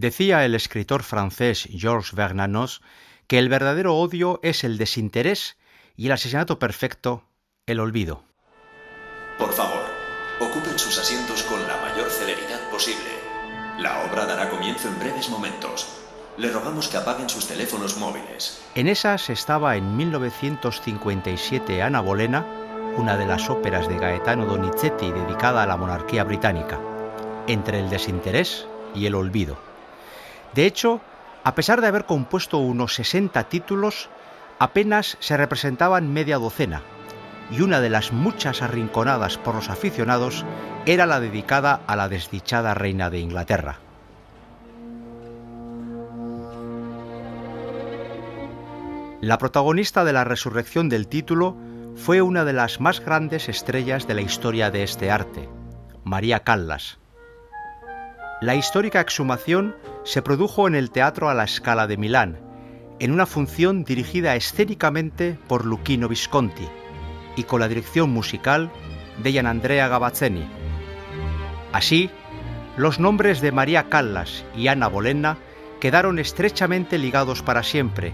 Decía el escritor francés Georges Bernanos que el verdadero odio es el desinterés y el asesinato perfecto, el olvido. Por favor, ocupen sus asientos con la mayor celeridad posible. La obra dará comienzo en breves momentos. Le rogamos que apaguen sus teléfonos móviles. En esas estaba en 1957 Ana Bolena, una de las óperas de Gaetano Donizetti dedicada a la monarquía británica, entre el desinterés y el olvido. De hecho, a pesar de haber compuesto unos 60 títulos, apenas se representaban media docena, y una de las muchas arrinconadas por los aficionados era la dedicada a la desdichada reina de Inglaterra. La protagonista de la resurrección del título fue una de las más grandes estrellas de la historia de este arte, María Callas. La histórica exhumación se produjo en el Teatro a la Scala de Milán, en una función dirigida escénicamente por Luchino Visconti y con la dirección musical de Andrea Gavazzeni. Así, los nombres de María Callas y Ana Bolena quedaron estrechamente ligados para siempre,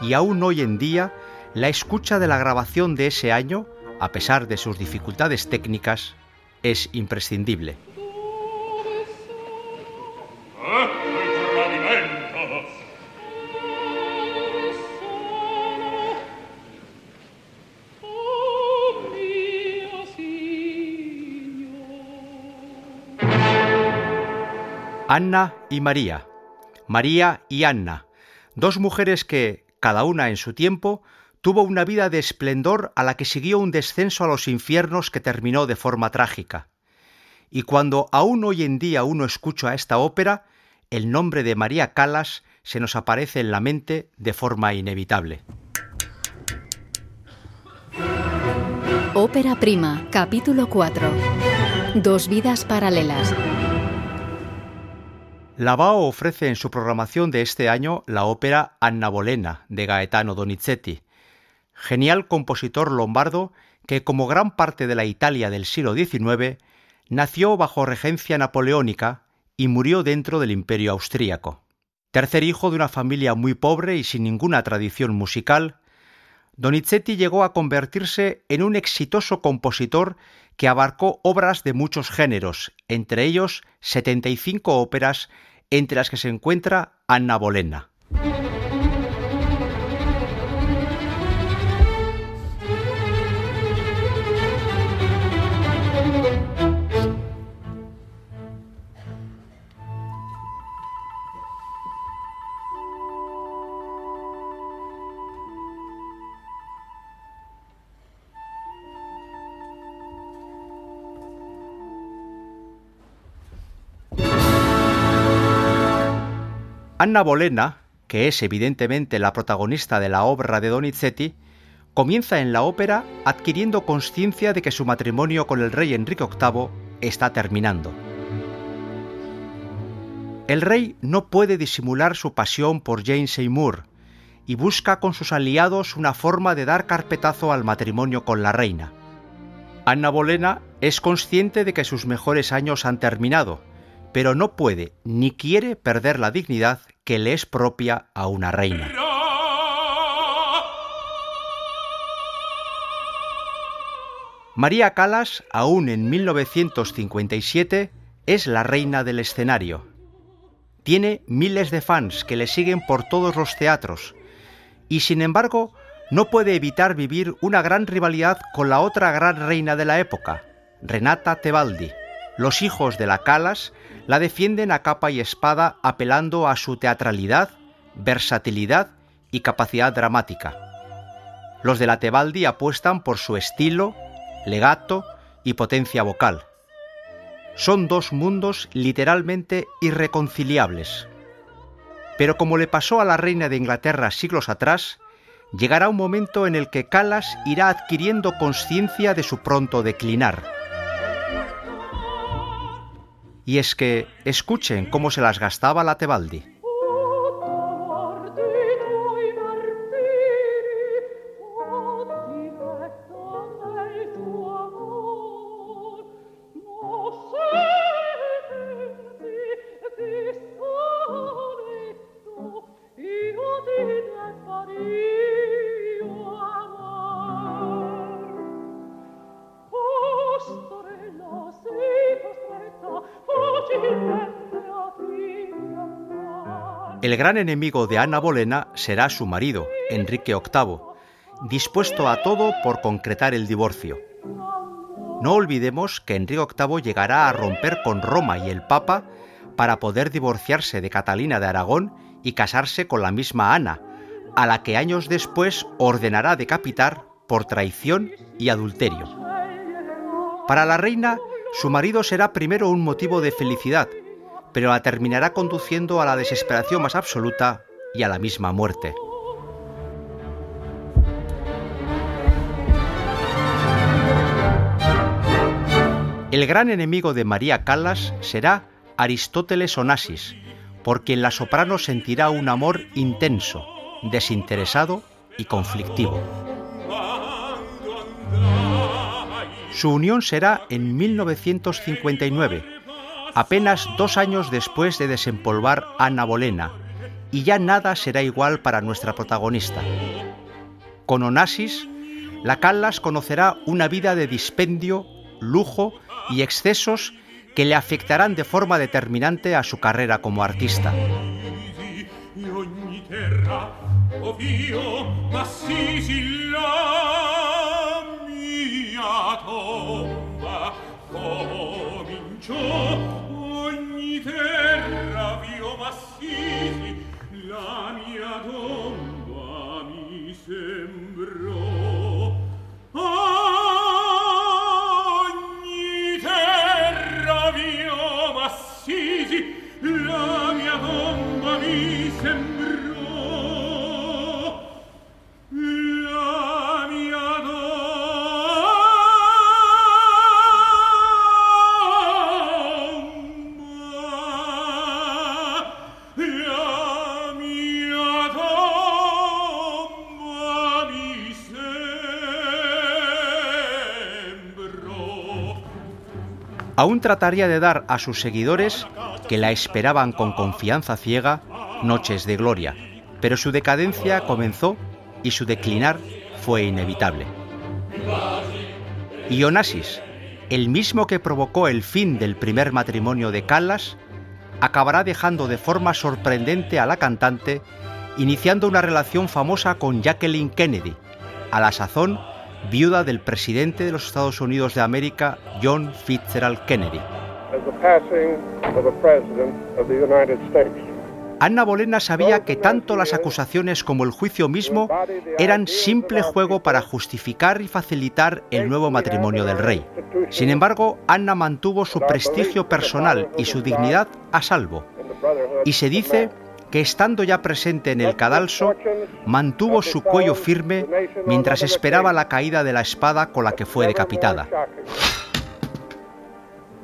y aún hoy en día la escucha de la grabación de ese año, a pesar de sus dificultades técnicas, es imprescindible. Anna y María. María y Anna, dos mujeres que, cada una en su tiempo, tuvo una vida de esplendor a la que siguió un descenso a los infiernos que terminó de forma trágica. Y cuando aún hoy en día uno escucha esta ópera, el nombre de María Calas se nos aparece en la mente de forma inevitable. Ópera Prima, capítulo 4. Dos vidas paralelas. La BAO ofrece en su programación de este año la ópera Anna Bolena de Gaetano Donizetti, genial compositor lombardo que, como gran parte de la Italia del siglo XIX, nació bajo regencia napoleónica y murió dentro del imperio austríaco. Tercer hijo de una familia muy pobre y sin ninguna tradición musical, Donizetti llegó a convertirse en un exitoso compositor que abarcó obras de muchos géneros, entre ellos 75 óperas, entre las que se encuentra Anna Bolena. Anna Bolena, que es evidentemente la protagonista de la obra de Donizetti, comienza en la ópera adquiriendo conciencia de que su matrimonio con el rey Enrique VIII está terminando. El rey no puede disimular su pasión por Jane Seymour y busca con sus aliados una forma de dar carpetazo al matrimonio con la reina. Anna Bolena es consciente de que sus mejores años han terminado, pero no puede ni quiere perder la dignidad que le es propia a una reina. María Calas, aún en 1957, es la reina del escenario. Tiene miles de fans que le siguen por todos los teatros y sin embargo no puede evitar vivir una gran rivalidad con la otra gran reina de la época, Renata Tebaldi. Los hijos de la Calas la defienden a capa y espada apelando a su teatralidad, versatilidad y capacidad dramática. Los de la Tebaldi apuestan por su estilo, legato y potencia vocal. Son dos mundos literalmente irreconciliables. Pero como le pasó a la reina de Inglaterra siglos atrás, llegará un momento en el que Calas irá adquiriendo conciencia de su pronto declinar y es que escuchen cómo se las gastaba la Tebaldi. El gran enemigo de Ana Bolena será su marido, Enrique VIII, dispuesto a todo por concretar el divorcio. No olvidemos que Enrique VIII llegará a romper con Roma y el Papa para poder divorciarse de Catalina de Aragón y casarse con la misma Ana, a la que años después ordenará decapitar por traición y adulterio. Para la reina, su marido será primero un motivo de felicidad, pero la terminará conduciendo a la desesperación más absoluta y a la misma muerte. El gran enemigo de María Callas será Aristóteles Onassis, por quien la soprano sentirá un amor intenso, desinteresado y conflictivo. Su unión será en 1959, apenas dos años después de desempolvar Ana Bolena, y ya nada será igual para nuestra protagonista. Con Onassis, la Callas conocerá una vida de dispendio, lujo y excesos que le afectarán de forma determinante a su carrera como artista. Aún trataría de dar a sus seguidores, que la esperaban con confianza ciega, noches de gloria, pero su decadencia comenzó y su declinar fue inevitable. Y Onassis, el mismo que provocó el fin del primer matrimonio de Callas, acabará dejando de forma sorprendente a la cantante, iniciando una relación famosa con Jacqueline Kennedy, a la sazón viuda del presidente de los Estados Unidos de América, John Fitzgerald Kennedy. Anna Bolena sabía que tanto las acusaciones como el juicio mismo eran simple juego para justificar y facilitar el nuevo matrimonio del rey. Sin embargo, Anna mantuvo su prestigio personal y su dignidad a salvo. Y se dice que estando ya presente en el cadalso, mantuvo su cuello firme mientras esperaba la caída de la espada con la que fue decapitada.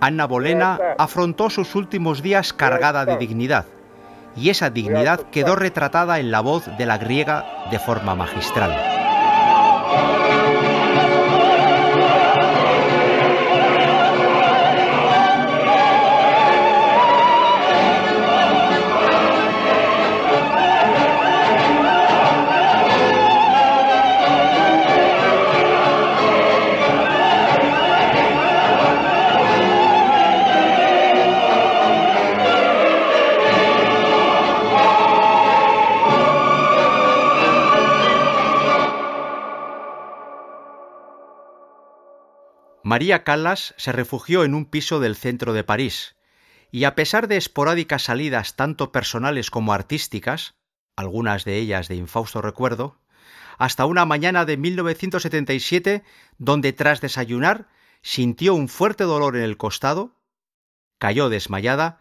Anna Bolena afrontó sus últimos días cargada de dignidad, y esa dignidad quedó retratada en la voz de la griega de forma magistral. María Callas se refugió en un piso del centro de París, y a pesar de esporádicas salidas tanto personales como artísticas, algunas de ellas de infausto recuerdo, hasta una mañana de 1977, donde tras desayunar sintió un fuerte dolor en el costado, cayó desmayada,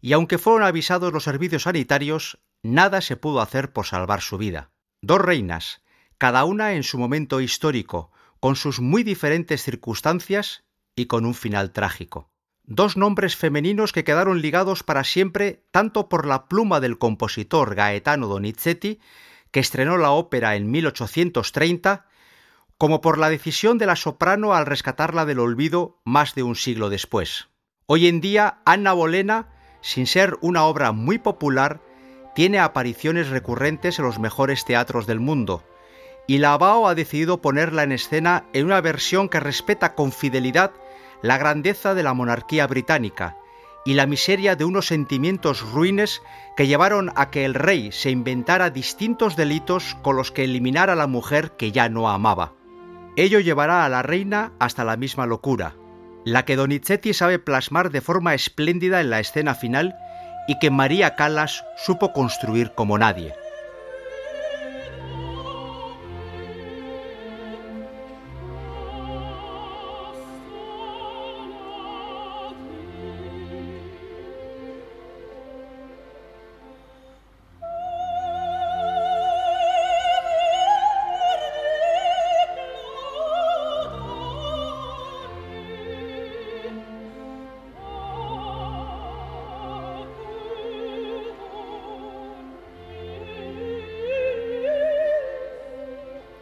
y aunque fueron avisados los servicios sanitarios, nada se pudo hacer por salvar su vida. Dos reinas, cada una en su momento histórico, con sus muy diferentes circunstancias y con un final trágico. Dos nombres femeninos que quedaron ligados para siempre tanto por la pluma del compositor Gaetano Donizetti, que estrenó la ópera en 1830, como por la decisión de la soprano al rescatarla del olvido más de un siglo después. Hoy en día, Anna Bolena, sin ser una obra muy popular, tiene apariciones recurrentes en los mejores teatros del mundo, y la ha decidido ponerla en escena en una versión que respeta con fidelidad la grandeza de la monarquía británica y la miseria de unos sentimientos ruines que llevaron a que el rey se inventara distintos delitos con los que eliminar a la mujer que ya no amaba. Ello llevará a la reina hasta la misma locura, la que Donizetti sabe plasmar de forma espléndida en la escena final y que María Callas supo construir como nadie.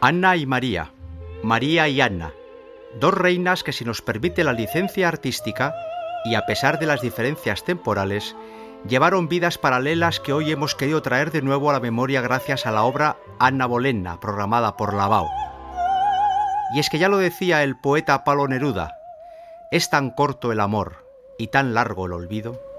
Anna y María, María y Anna, dos reinas que si nos permite la licencia artística, y a pesar de las diferencias temporales, llevaron vidas paralelas que hoy hemos querido traer de nuevo a la memoria gracias a la obra Anna Bolenna, programada por Lavao. Y es que ya lo decía el poeta Palo Neruda, es tan corto el amor y tan largo el olvido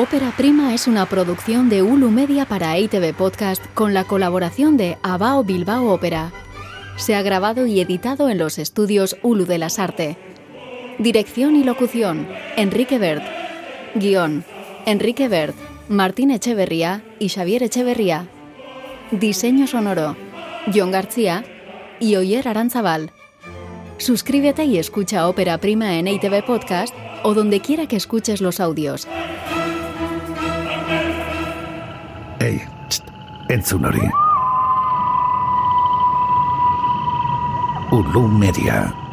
Ópera Prima es una producción de Ulu Media para ITV Podcast con la colaboración de Abao Bilbao Ópera. Se ha grabado y editado en los estudios Ulu de las Arte. Dirección y locución: Enrique Bert. Guión: Enrique Bert, Martín Echeverría y Xavier Echeverría. Diseño sonoro: John García y Oyer Aranzabal. Suscríbete y escucha Ópera Prima en ITV Podcast o donde quiera que escuches los audios. Entzun hori. Ulu Media.